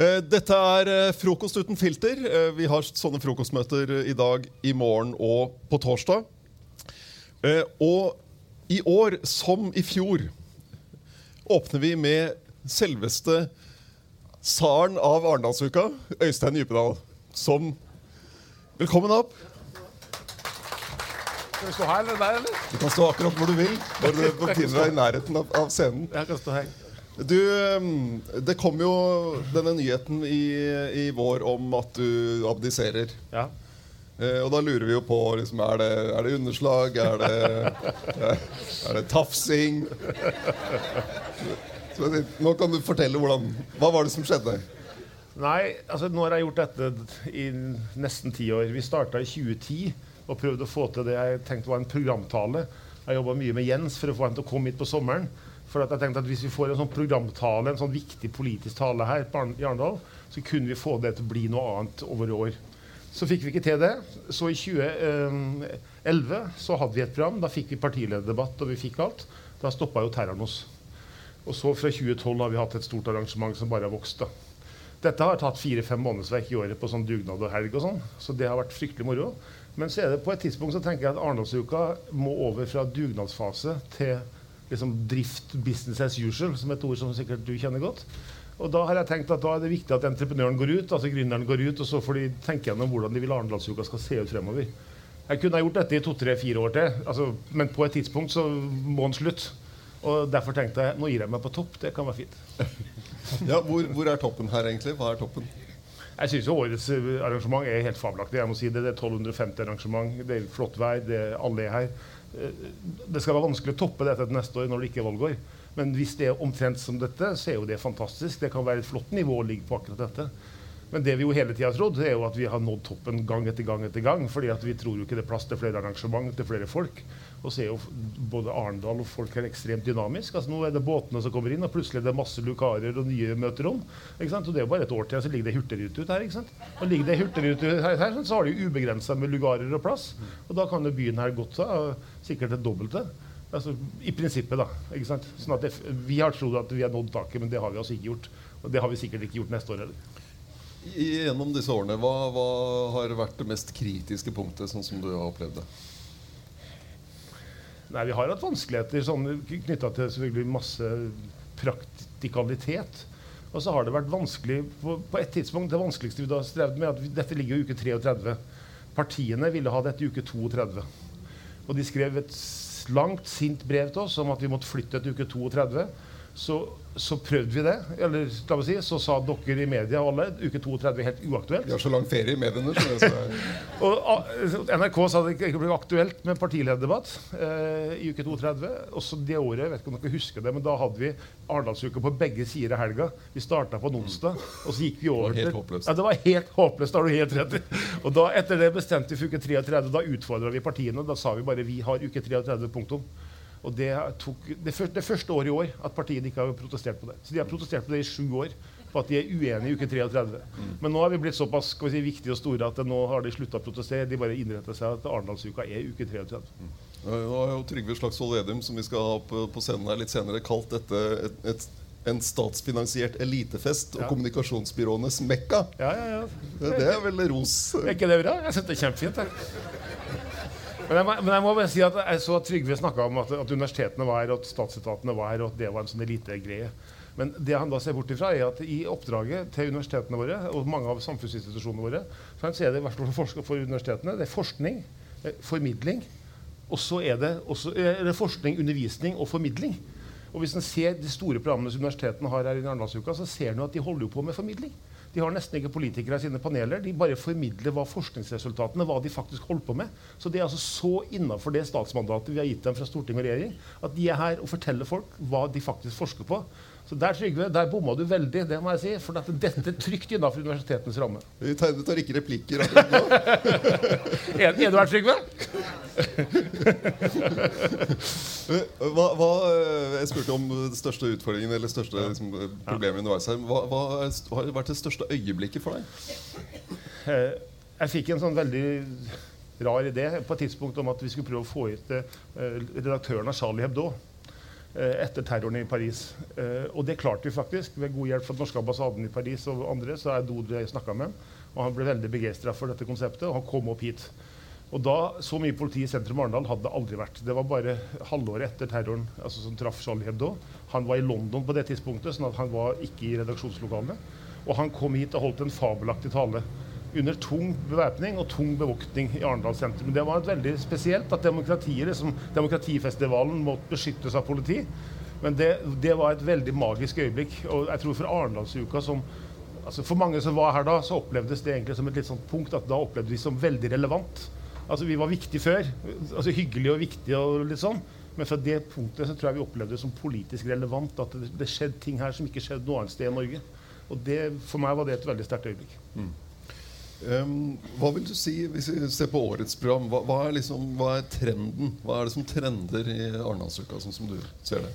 Eh, Dette er eh, Frokost uten filter. Eh, Vi har sånne frokostmøter i dag, i morgen og på torsdag. Eh, Og i år, som i fjor, åpner vi med selveste tsaren av Arendalsuka, Øystein Djupedal, som Velkommen opp. Skal vi stå her eller der, eller? Du kan stå akkurat hvor du vil. Når du befinner deg i nærheten av, av scenen. Jeg kan stå her. Du, um, Det kom jo denne nyheten i, i vår om at du abdiserer. Ja. Eh, og da lurer vi jo på liksom, er, det, er det underslag? Er det, er det tafsing? Så, nå kan du fortelle hvordan Hva var det som skjedde? Nei, altså nå har jeg gjort dette i nesten ti år. Vi starta i 2010 og prøvde å få til det jeg tenkte var en programtale. Jeg jobba mye med Jens for å få ham til å komme hit på sommeren. For jeg tenkte at Hvis vi får en sånn programtale, en sånn viktig politisk tale her på Arendal, så kunne vi få det til å bli noe annet over år. Så fikk vi ikke til det. Så i 2011 så hadde vi et program. Da fikk vi partilederdebatt, og vi fikk alt. Da stoppa jo terroren oss. Og så fra 2012 har vi hatt et stort arrangement som bare har vokst. Dette har tatt fire-fem månedsverk i året på sånn dugnad og helg og sånn. Så det har vært fryktelig moro. Men så er det på et tidspunkt så tenker jeg at Arendalsuka må over fra dugnadsfase til liksom drift business as usual, som er et ord som sikkert du kjenner godt. Og da har jeg tenkt at da er det viktig at entreprenøren går ut, altså gründeren går ut, og så får de tenke gjennom hvordan de vil Arendalsuka skal se ut fremover. Jeg kunne ha gjort dette i to-tre-fire år til, altså, men på et tidspunkt så må den slutte. Og derfor tenkte jeg nå gir jeg meg på topp. Det kan være fint. Ja, hvor, hvor er toppen her, egentlig? Hva er toppen? Jeg syns årets eh, arrangement er helt fabelaktig. Jeg må si Det Det er 1250 arrangement, det er flott vær, det er alle er her. Eh, Det skal være vanskelig å toppe dette til neste år når det ikke er valgår. Men hvis det er omtrent som dette, så er jo det fantastisk. Det kan være et flott nivå å ligge på akkurat dette. Men det vi jo hele tida har trodd, er jo at vi har nådd toppen gang etter gang etter gang. fordi at vi tror jo ikke det er plass til flere arrangement, til flere folk. Og så er jo både Arendal og folk her ekstremt dynamisk. Altså Nå er det båtene som kommer inn, og plutselig er det masse lukarer og nye møterom. Ikke sant? Og det er jo bare et år til, så ligger det hurtigrute ut her. ikke sant? Og ligger det hurtigrute her, her, så har de jo ubegrensa med lugarer og plass. Og da kan jo byen her godt ta sikkert det dobbelte. Altså, I prinsippet, da. ikke sant? Sånn det, Vi har trodd at vi har nådd taket, men det har vi altså ikke gjort. Og det har vi sikkert ikke gjort neste år heller. I- Gjennom disse årene, hva, hva har vært det mest kritiske punktet, sånn som du har opplevd det? Nei, Vi har hatt vanskeligheter sånn, knytta til selvfølgelig masse praktikalitet. Og så har det vært vanskelig på, på et tidspunkt, Det vanskeligste vi da strevde med, at vi, dette ligger jo i uke 33. Partiene ville ha dette i uke 32. Og de skrev et langt, sint brev til oss om at vi måtte flytte til uke 32. Så, så prøvde vi det. Eller la meg si, så sa dere i media alle uke 32 er helt uaktuelt. Vi har så lang ferie i mediene. Så det, Og ah, NRK sa det ikke ble aktuelt med partilederdebatt eh, i uke 32. Også det året, jeg vet ikke om dere husker det, men da hadde vi Arendalsuka på begge sider av helga. Vi starta på en onsdag, og så gikk vi over helt til håpløst. Ja, det var helt håpløst. Da har du helt rett i. Og da, etter det bestemte vi for uke 33. Da utfordra vi partiene. Da sa vi bare vi har uke 33, punktum. Og det tok det, første, det første året i år at partiene ikke har protestert på det. Så de har protestert på det i sju år. På at de er uenige i uke 33. Men nå har vi blitt såpass vi si, viktige og store at nå har de slutta å protestere. De bare innretter seg at Arendalsuka er uke 33. Nå har jo Trygve Slagsvold Vedum, som vi skal ha på, på scenen her litt senere, kalt dette et, et, en statsfinansiert elitefest og Ja. kommunikasjonsbyråenes mekka. Ja, ja, ja. Det, det er vel ros. Er ikke det bra? Jeg syns det er kjempefint. jeg. Men jeg, må, men jeg må bare si at jeg så at Trygve snakka om at, at universitetene var her, og at statsetatene var her, og at det var en sånn elitegreie. Men det han da ser bort ifra, er at i oppdraget til universitetene våre og mange av samfunnsinstitusjonene våre, så er det i hvert fall for, for universitetene, det er forskning, formidling, og så er det, også, er det forskning, undervisning og formidling. Og hvis en ser de store programmene som universitetene har her i Arendalsuka, så ser en at de holder på med formidling. De har nesten ikke politikere i sine paneler. De bare formidler hva forskningsresultatene hva de faktisk holder på med. Så det er altså så innafor det statsmandatet vi har gitt dem fra storting og regjering, at de er her og forteller folk hva de faktisk forsker på. Så der, Trygve, der bomma du veldig, det må jeg si. For at dette er trygt innenfor universitetenes ramme. Vi tar, tar ikke replikker akkurat nå. Er, er du her, Trygve? Hva, hva, eh, jeg spurte om den største utfordringen eller største liksom, problemet underveis her. Hva, hva har vært det største øyeblikket for deg? Eh, Jeg fikk en sånn veldig rar idé på et tidspunkt om at vi skulle prøve å få hit eh, redaktøren av Charlie Hebdo etter terroren i Paris. Eh, Og det klarte vi faktisk. Ved god hjelp fra den norske ambassaden i Paris og andre. så er Dodre snakka med og han ble veldig begeistra for dette konseptet. Og han kom opp hit. Og da, Så mye politi i sentrum Arendal hadde det aldri vært. Det var bare halvåret etter terroren altså som traff Charlie Hebdo. Han var i London på det tidspunktet, sånn at han var ikke i redaksjonslokalene. Og han kom hit og holdt en fabelaktig tale under tung bevæpning og tung bevoktning i Arendal sentrum. Det var et veldig spesielt at demokratiet, liksom, demokratifestivalen måtte beskyttes av politi. Men det, det var et veldig magisk øyeblikk. Og jeg tror for Arendalsuka som altså For mange som var her da, så opplevdes det egentlig som et litt sånt punkt at da opplevde vi som veldig relevant. Altså Vi var viktige før. altså Hyggelig og viktig og litt sånn. Men fra det punktet så tror jeg vi opplevde det som politisk relevant. At det, det skjedde ting her som ikke skjedde noe annet sted i Norge. Og det, for meg var det et veldig sterkt øyeblikk. Um, hva vil du si, hvis vi ser på årets program, hva, hva, er, liksom, hva er trenden? Hva er det som trender i Arendalsuka, sånn som du ser det?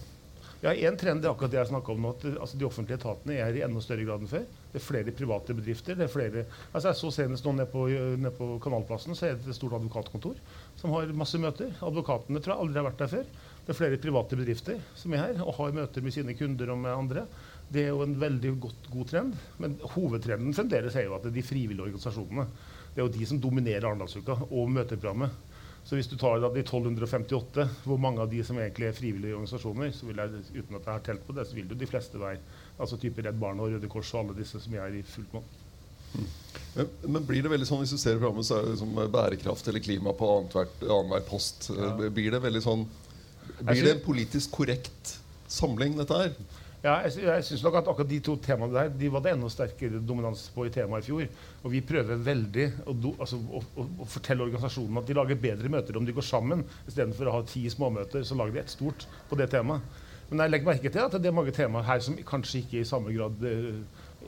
Ja, En trend er akkurat det jeg snakka om nå. at altså, De offentlige etatene er i enda større grad enn før. Det er flere private bedrifter. det er flere, altså Jeg så senest nå nede på, ned på Kanalplassen så er det et stort advokatkontor som har masse møter. Advokatene tror jeg aldri har vært der før. Det er flere private bedrifter som er her og har møter med sine kunder og med andre. Det er jo en veldig godt, god trend. Men hovedtrenden fremdeles er jo at det er de frivillige organisasjonene. Det er jo de som dominerer Arendalsuka og møteprogrammet. Så hvis du tar da de 1258, hvor mange av de som egentlig er frivillige organisasjoner, så vil jeg, uten at jeg har telt på det, så vil jo de fleste være altså type Redd Barna og Røde Kors og alle disse som jeg er i fullt monn. Men, men blir det veldig sånn, Hvis du ser programmet, så er det liksom bærekraft eller klima på annenhver post. Ja. Blir det veldig sånn Blir det en politisk korrekt samling, dette her? Ja, jeg, jeg synes nok at akkurat de to temaene der de var det enda sterkere dominans på i temaet i fjor. Og vi prøver veldig å, do, altså, å, å, å fortelle organisasjonene at de lager bedre møter om de går sammen. Istedenfor å ha ti småmøter, så lager de ett stort på det temaet. Men jeg legger merke til at det er mange temaer her som kanskje ikke i samme grad eh,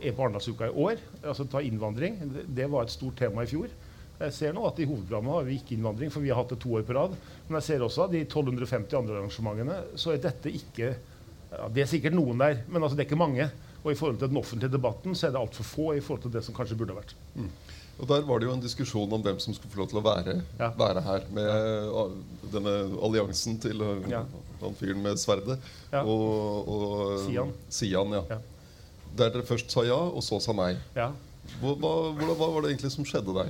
er på Arendalsuka i år. Altså ta innvandring. Det, var et stort tema i fjor. Jeg ser nå at I hovedprogrammet har vi ikke innvandring, for vi har hatt det to år på rad. Men jeg ser også at de 1250 andre arrangementene så er dette ikke ja, Det er sikkert noen der, men altså det er ikke mange. Og i forhold til den offentlige debatten så er det altfor få i forhold til det som kanskje burde ha vært. Og Der var det jo en diskusjon om hvem som skulle få lov til å være, Ja. være her. Med ja. denne alliansen til uh, Ja. han fyren med sverdet. Og, og Sian. Sian, ja. Der dere først sa ja, og så sa nei. Ja. Hva, hva, hva var det egentlig som skjedde der?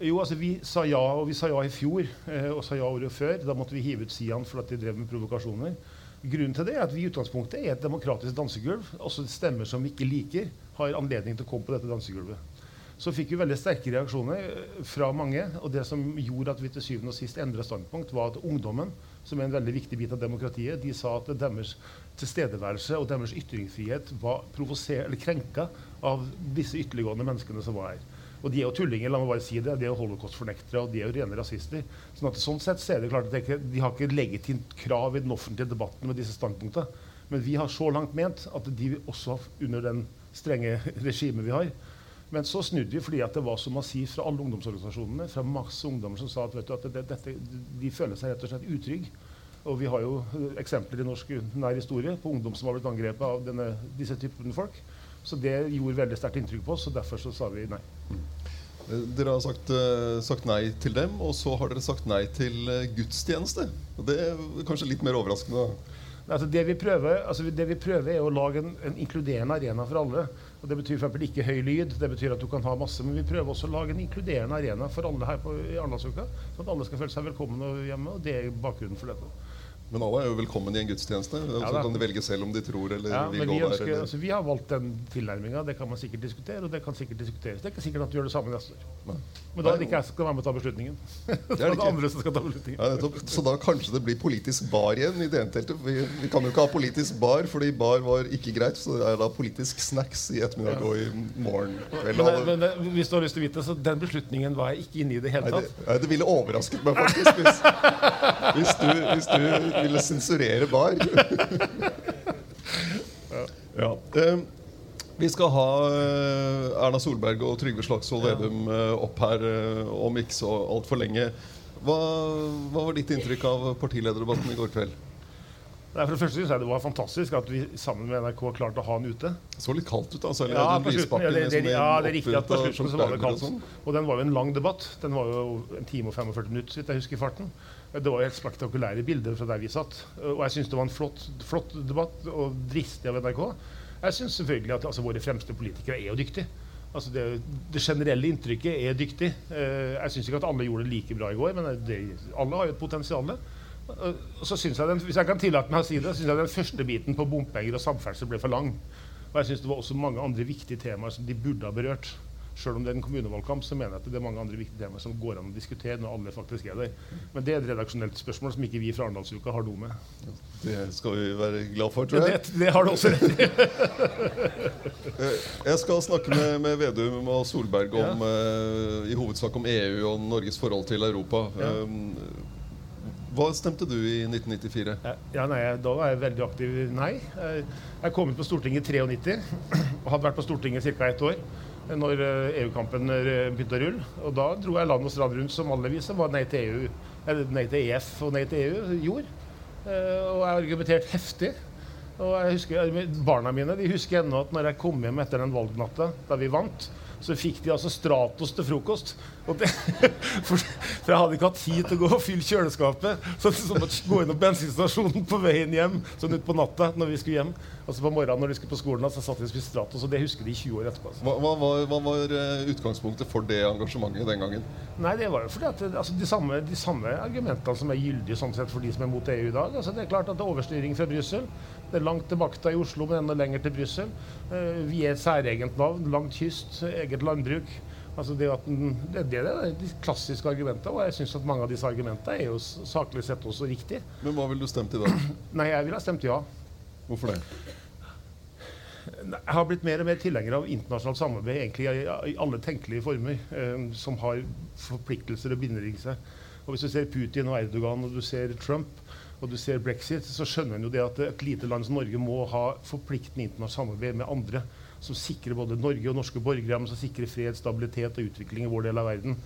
Jo, altså Vi sa ja, og vi sa ja i fjor, eh, og sa ja året før. Da måtte vi hive ut Sian for at de drev med provokasjoner. Grunnen til det er at vi i utgangspunktet er et demokratisk dansegulv. Også stemmer som vi ikke liker, har anledning til å komme på dette dansegulvet. Så fikk vi veldig sterke reaksjoner eh, fra mange. Og det som gjorde at vi til syvende og sist endra standpunkt, var at ungdommen, som er en veldig viktig bit av demokratiet, de sa at deres tilstedeværelse og deres ytringsfrihet var krenka av disse ytterliggående menneskene som var her. Og de er jo tullinger, la meg bare si det. De er jo holocaust-fornektere, og de er jo rene rasister. Sånn at sånn sett så er det klart at de har ikke legitimt krav i den offentlige debatten med disse standpunktene. Men vi har så langt ment at de også under den strenge regimet vi har. Men så snudde vi fordi at det var så massivt fra alle ungdomsorganisasjonene. Fra masse ungdommer som sa at, du, at det, dette, de føler seg rett og slett utrygge. Og vi har jo eh, eksempler i norsk nær historie på ungdom som har blitt angrepet av denne, disse typene folk. Så det gjorde veldig sterkt inntrykk på oss, og derfor så sa vi nei. Eh, Dere har sagt, eh, sagt nei til dem, og så har dere sagt nei til eh, gudstjeneste. Og Det er kanskje litt mer overraskende. Altså det, vi prøver, altså det vi prøver, er å lage en, en inkluderende arena for alle. Og Det betyr eksempel ikke høy lyd, det betyr at du kan ha masse, men vi prøver også å lage en inkluderende arena for alle her på, i Arendalsuka. Sånn at alle skal føle seg velkomne hjemme, og det er bakgrunnen for dette. Men alle er jo velkommen i en gudstjeneste. og så kan de velge selv om de tror eller Ja, vil gå vi, der. ønsker, Eller. altså vi har valgt den tilnærminga. Det kan man sikkert diskutere, og det kan sikkert diskuteres. Det er ikke sikkert at du gjør det samme neste år. Men da er det ikke jeg som skal være med og ta beslutningen. Det er det det andre som skal ta beslutningen. Ja. Så da kanskje det blir politisk bar igjen i DN-teltet. Vi, vi kan jo ikke ha politisk bar, fordi bar var ikke greit. Så det er da politisk snacks i ettermiddag og i morgen kveld. Men, men, men hvis du har lyst til å vite, så den beslutningen var jeg ikke inne i det hele Nei, det, tatt. nei, det ville overrasket meg faktisk hvis, hvis, du, hvis du ville sensurere bar. Ja. Eh, vi skal ha eh, Erna Solberg og Trygve Slagsvold Vedum eh, opp her eh, om ikke så altfor lenge. Hva, hva var ditt inntrykk av partilederdebatten i går kveld? Nei, for det første synes jeg Det var fantastisk at vi sammen med NRK klarte å ha den ute. Det så litt kaldt ut, altså. Eller Ja, den slutten, ja, det, med det, ja, det er riktig at på slutten så var det kaldt. og sånn. Og den var jo en lang debatt. Den var jo en time og 45 minutter, så vidt jeg husker i farten. Det var helt spektakulære bilder fra der vi satt. Og jeg syns det var en flott, flott debatt, og dristig av NRK. Jeg syns selvfølgelig at altså, våre fremste politikere er jo dyktige. Altså det, det generelle inntrykket er dyktig. Eh, jeg syns ikke at alle gjorde det like bra i går, men det, alle har jo et potensial. Så synes jeg den, Hvis jeg kan tillate meg å si det, syns jeg den første biten på bompenger og samferdsel ble for lang. Og jeg syns det var også mange andre viktige temaer som de burde ha berørt. Selv om det er en kommunevalgkamp, så mener jeg at det er mange andre viktige temaer som går an å diskutere når alle faktisk er der. Men det er et redaksjonelt spørsmål som ikke vi fra Arendalsuka har noe med. Det skal vi være glad for, tror jeg. det har du også rett i. Eh, Jeg skal snakke med, med Vedum og Solberg om, eh, i hovedsak om EU og Norges forhold til Europa. Ja. Um, hva stemte du i 1994? Ja, nei, Da var jeg veldig aktiv nei. Jeg jeg kom ut på Stortinget i 93 og hadde vært på Stortinget i ca. ett år når eh, EU-kampen eh, begynte å rulle. Og da dro jeg land og strand rundt som vi var nei til EU, eller nei til EF og nei til EU, gjorde. Eh, Og jeg argumenterte heftig. Og jeg husker, Barna mine de husker ennå at når jeg kom hjem etter den valgnatta da vi vant, så fikk de altså Stratos til frokost. Det, for, for jeg hadde ikke hatt tid til å gå og fylle kjøleskapet. Så så måtte jeg gå innom bensinstasjonen på veien hjem sånn utpå natta når vi skulle hjem. Altså på morgenen når de skulle på skolen, så satt de og spiste Stratos. Og det husker de 20 år etterpå. Altså. Hva, hva, var, hva var eh, utgangspunktet for det engasjementet den gangen? Nei, det var jo fordi at altså, de, samme, de samme argumentene som er gyldige sånn sett for de som er mot EU i dag. Altså, det er klart at det er overstyring fra Brussel. Det er langt til makta i Oslo, men enda lenger til Brussel. Eh, vi er et særegent navn. Langt kyst, eget landbruk. Altså det, den, det, det er de klassiske argumentene, og jeg syns at mange av disse argumentene er jo saklig sett også riktig. Men hva ville du stemt i dag? Nei, jeg ville ha stemt ja. Hvorfor det? Jeg har blitt mer og mer tilhenger av internasjonalt samarbeid egentlig i, i alle tenkelige former, eh, som har forpliktelser og binder i seg. Og Hvis du ser Putin og Erdogan og du ser Trump og du ser brexit, så skjønner en jo det at et lite land som Norge må ha forpliktende internasjonalt samarbeid med andre som sikrer både Norge og norske borgere, men som sikrer fred, stabilitet og utvikling i vår del av verden.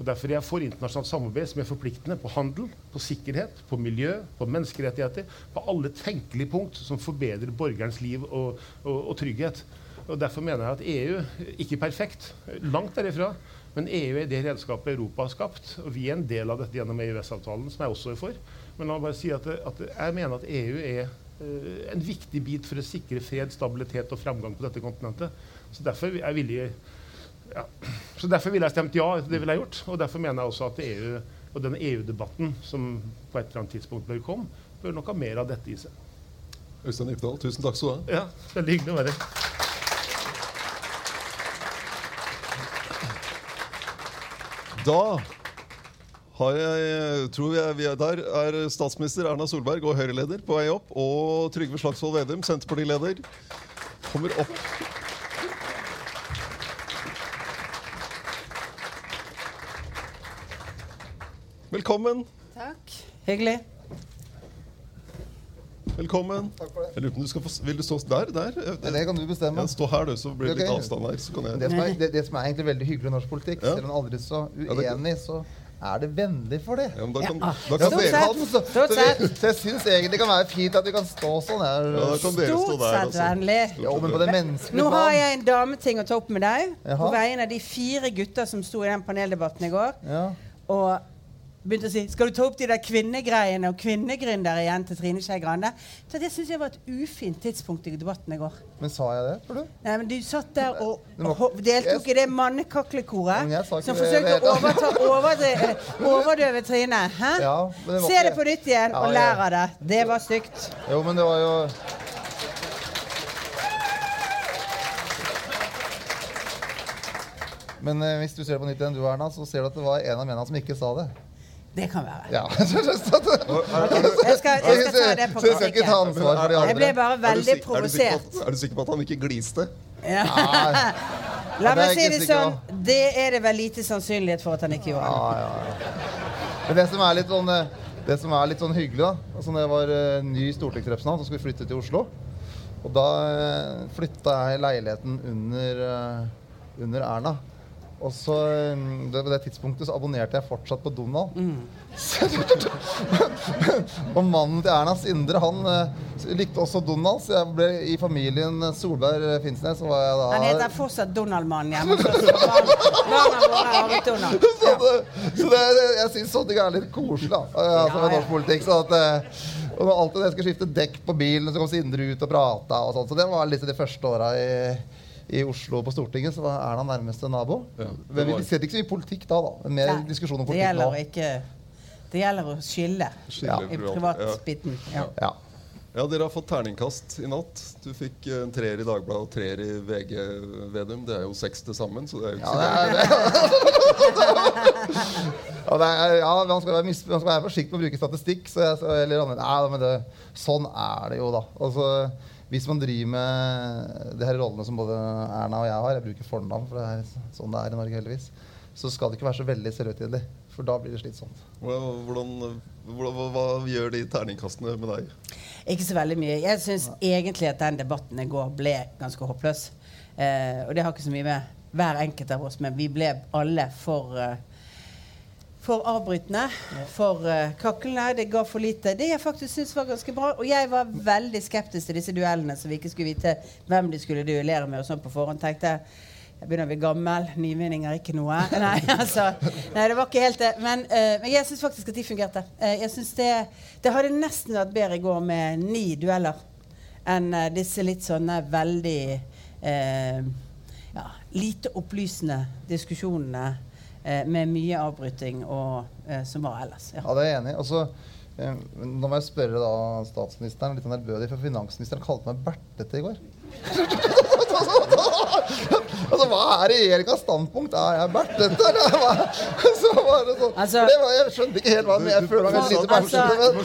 Og Derfor er jeg for internasjonalt samarbeid som er forpliktende på handel, på sikkerhet, på miljø, på menneskerettigheter. På alle tenkelige punkt som forbedrer borgerens liv og, og, og trygghet. Og Derfor mener jeg at EU ikke er perfekt, langt derifra. Men EU er det redskapet Europa har skapt. Og vi er en del av dette gjennom EØS-avtalen, som jeg også er for. Men la meg bare si at, at jeg mener at EU er en viktig bit for å sikre fred, stabilitet og fremgang på dette kontinentet. Så derfor er villig ja. Så Derfor ville jeg stemt ja. det ville jeg gjort. Og derfor mener jeg også at EU og denne EU-debatten som på et eller annet tidspunkt bør komme, bør nok ha mer av dette i seg. Øystein Djupedal, tusen takk skal du ha. Ja, Veldig hyggelig å være her. Da har jeg, tror jeg vi er der er statsminister Erna Solberg og Høyre-leder på vei opp. Og Trygve Slagsvold Vedum, Senterpartileder, kommer opp. Velkommen. Takk. Hyggelig. Velkommen. Takk for det. Jeg lurer på om du skal få, Vil du stå der? der? Det, det kan du bestemme. Ja, stå her, du, så blir det litt avstand her. Så kan jeg... Det som, er, det, det som er egentlig veldig hyggelig i norsk politikk, Ja. selv om man aldri er så Ja, det- uenig, så er det vennlig for det. Ja, men da kan, Ja. da kan dere sett. den. Så, så, vi- så jeg syns egentlig det kan være fint at vi kan stå sånn her. ja, da kan dere stå Stort sett altså. vennlig. Jo, men på det menneskelige Nå har jeg en dameting å ta opp med deg. Jaha. På vegne av de fire gutter som sto i den paneldebatten i går. Ja. Og begynte å si Skal du ta opp de der kvinnegreiene og kvinnegründere igjen til Trine Skei Grande? Så det syns jeg var et ufint tidspunkt i debatten i går. Men sa jeg det, tror du? Nei, men Du satt der og, og deltok i det mannekaklekoret som forsøkte å overta, overdøve, overdøve Trine. Hæ? Ja, det Se det på nytt igjen og lær av det. Det var stygt. Jo, men det var jo Men eh, hvis du ser det på nytt igjen, du Erna, så ser du at det var en av mennene som ikke sa det. Det kan være. Ja, så, så, så, så, Jeg skal, jeg skal ta det på så jeg ta ansvar for de Jeg ble bare veldig sik- er du sikker på provosert. at- Er du sikker på at han ikke gliste? Ja. La meg si det sånn. Det er det vel lite sannsynlighet for at han ikke gjorde. Ja, ja, ja. Men det som er litt sånn, eh, det som er litt sånn hyggelig, da altså når jeg var uh, ny stortingsrepresentant og skulle flytte til Oslo, Og da uh, flytta jeg leiligheten under, uh, under Erna. Og så, det, På det tidspunktet så abonnerte jeg fortsatt på Donald. og mannen til Erna Sindre han eh, likte også Donald, så jeg ble i familien Solberg eh, Finnsnes. Var jeg da Han heter fortsatt Donald-mannen hjemme. Donald. så det, så det, jeg syns sånne ting er litt koselig, da. eh, Altså, med norsk politikk. Så at, og når alltid jeg skulle skifte dekk på bilen, så kom Sindre ut og prata. Og sånt, så det var litt de første åra i, i Oslo på Stortinget. Så er han nærmeste nabo. Ja, Men vi ser ikke så mye politikk da, da. Mer Nei, diskusjon om det politikk gjelder nå. ikke Det gjelder å skille Skille i privat- privatbiten. Ja. Ja. Ja, Dere har fått terningkast i natt. Du fikk eh, en treer i Dagbladet og treer i VG, Vedum. Det er jo seks til sammen. så det er jo ikke Ja, så gærent. er ja, det ja, man skal, være, man skal være forsiktig med å bruke statistikk. Så jeg, eller, nei, men det, sånn er det jo, da. Altså, hvis man driver med de her rollene som både Erna og jeg har Jeg bruker fornavn, for det er sånn det er i Norge, heldigvis. Så skal det ikke være så veldig selvhøytidelig, for da blir det slitsomt. Hvordan, hvordan, hva, hva gjør de terningkastene med deg? Ikke så veldig mye. Jeg syns egentlig at den debatten i går ble ganske håpløs. Eh, og det har ikke så mye med hver enkelt av oss, men vi ble alle for eh, for avbrytende, for uh, kaklende. Det ga for lite. Det jeg faktisk syns var ganske bra. Og jeg var veldig skeptisk til disse duellene, så vi ikke skulle vite hvem de skulle duellere med. og sånn på forhånd tenkte jeg jeg begynner å bli gammel. Nyvinninger er ikke noe. Nei, altså, nei, det var ikke helt det. Men, uh, men jeg syns faktisk at de fungerte. Uh, jeg synes det, det hadde nesten vært bedre i går med ni dueller enn uh, disse litt sånne veldig eh, ja, lite opplysende diskusjonene eh, med mye avbryting og eh, som var ellers. Ja. Ja, det er jeg enig i. Altså, eh, Nå må jeg spørre da statsministeren, litt ærbødig, for finansministeren kalte meg bertete i går. altså, hva er regjeringas standpunkt? Er jeg bertete, eller? Hva- Så var det sånn. Altså- det var, jeg skjønte ikke helt hva men jeg føler meg veldig lite Altså- bertete.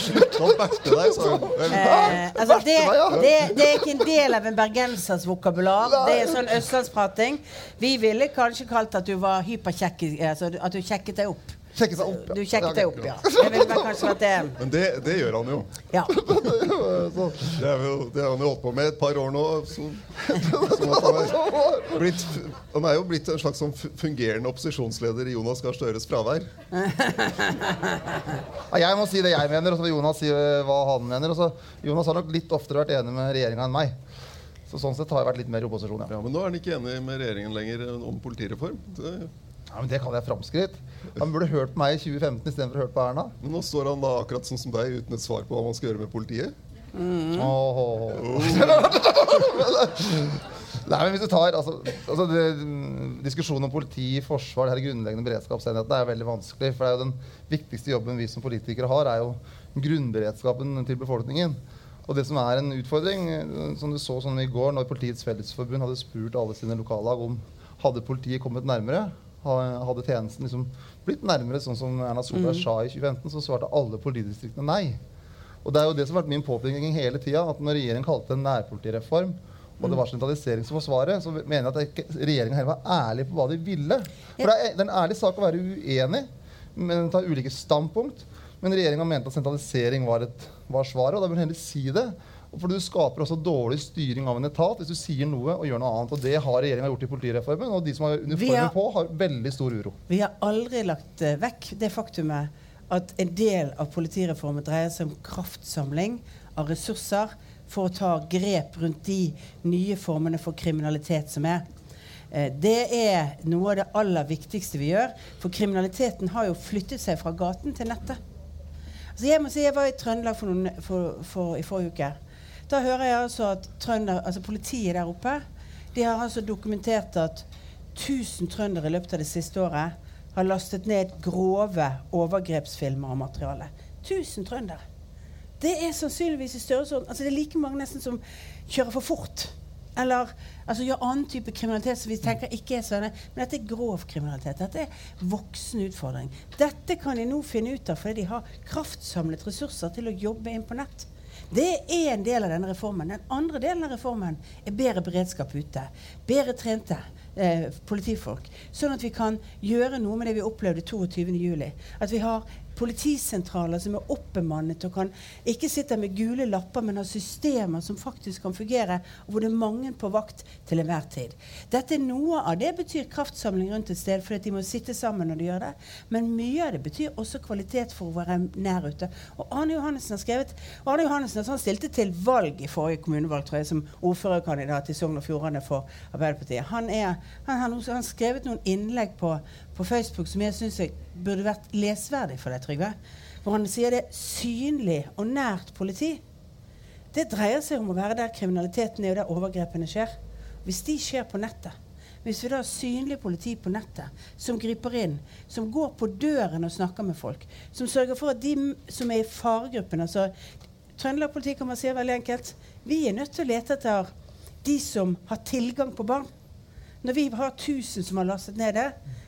Eh, altså det er ikke en del av en bergensers vokabular. Det er sånn østlandsprating. Vi ville kanskje kalt at du var hyperkjekk, altså at du kjekket deg opp. Sjekke seg opp, ja. Du sjekket deg opp, ja. Det vil kanskje at det. Men det, det gjør han jo. Ja. Så- Det, er jo, det har han jo holdt på med et par år nå. Så, sånn han, er blitt, han er jo blitt en slags sånn fungerende opposisjonsleder i Jonas Gahr Støres fravær. Ja, jeg må si det jeg mener, og så vil Jonas si eh, hva han mener. Og så, Jonas har nok litt oftere vært enig med regjeringa enn meg. Så sånn sett har jeg vært litt mer i opposisjon, ja. Ja, Men nå er han ikke enig med regjeringen lenger om politireform. Det, ja men det kaller jeg framskritt. Han burde hørt på meg i 2015 istedenfor å høre på Erna. men nå står han da akkurat sånn som deg uten et svar på hva man skal gjøre med politiet. Åh. Nei, men hvis du tar altså, altså det, Diskusjonen om politi, forsvar, det her grunnleggende beredskapsenhetene er veldig vanskelig. For det er jo den viktigste jobben vi som politikere har, er jo grunnberedskapen til befolkningen. Og det som er en utfordring, som du så sånn i går, når Politiets Fellesforbund hadde spurt alle sine lokallag om hadde politiet kommet nærmere, hadde tjenesten liksom blitt nærmere, sånn som Erna Solberg sa i 2015, så svarte alle politidistriktene nei. Og det er jo det som har vært min påpekning hele tida, at når regjeringen kalte det en nærpolitireform, og det var sentralisering som var svaret, så mener jeg at regjeringa var ærlig på hva de ville. For det er en ærlig sak å være uenig, men ta ulike standpunkt. Men regjeringa mente at sentralisering var, et, var svaret, og da bør hun heller si det. For du skaper også dårlig styring av en etat hvis du sier noe og gjør noe annet. Og det har regjeringa gjort i politireformen, og de som har Vi uniformen har- på, har veldig stor uro. Vi har aldri lagt eh, vekk det faktumet at en del av politireformen dreier seg om kraftsamling av ressurser for å ta grep rundt de nye formene for kriminalitet som er. Eh, Det er noe av det aller viktigste vi gjør. For kriminaliteten har jo flyttet seg fra gaten til nettet. Altså jeg må si jeg var i Trøndelag for noen, for, for, i forrige uke. Da hører jeg altså at Trønder, altså politiet der oppe de har altså dokumentert at 1000 trøndere i løpet av det siste året har lastet ned grove overgrepsfilmer og materiale. 1000 trøndere. Det er sannsynligvis i størrelsesorden altså Det er like mange nesten som kjører for fort. Eller altså, gjør annen type kriminalitet som vi tenker ikke er sånn. Men dette er grov kriminalitet. Dette er voksen utfordring. Dette kan de nå finne ut av fordi de har kraftsamlet ressurser til å jobbe inn på nett. Det er en del av denne reformen. Den andre delen av reformen er bedre beredskap ute. Bedre trente eh, politifolk. Sånn at vi kan gjøre noe med det vi opplevde 22.07. At vi har politisentraler som er oppbemannet og kan ikke sitte med gule lapper, men har systemer som faktisk kan fungere, og hvor det er mange på vakt til enhver tid. Dette er Noe av det betyr kraftsamling rundt et sted, fordi de må sitte sammen når de gjør det. Men mye av det betyr også kvalitet for å være nær ute. Og Arne Johannessen har skrevet Arne Johannessen altså, han stilte til valg i forrige kommunevalg, tror jeg, som ordførerkandidat i Sogn og Fjordane for Arbeiderpartiet. Han, er, han har skrevet noen innlegg på, på Facebook som jeg syns burde vært lesverdig for deg, Trygve. Hvor han sier det synlig og nært politi. Det dreier seg om å være der kriminaliteten er, og der overgrepene skjer. Hvis de skjer på nettet, hvis vi da har synlig politi på nettet som griper inn, som går på døren og snakker med folk, som sørger for at de som er i faregruppen altså Trøndelag man si veldig enkelt. Vi er nødt til å lete etter de som har tilgang på barn. Når vi har 1000 som har lastet ned det,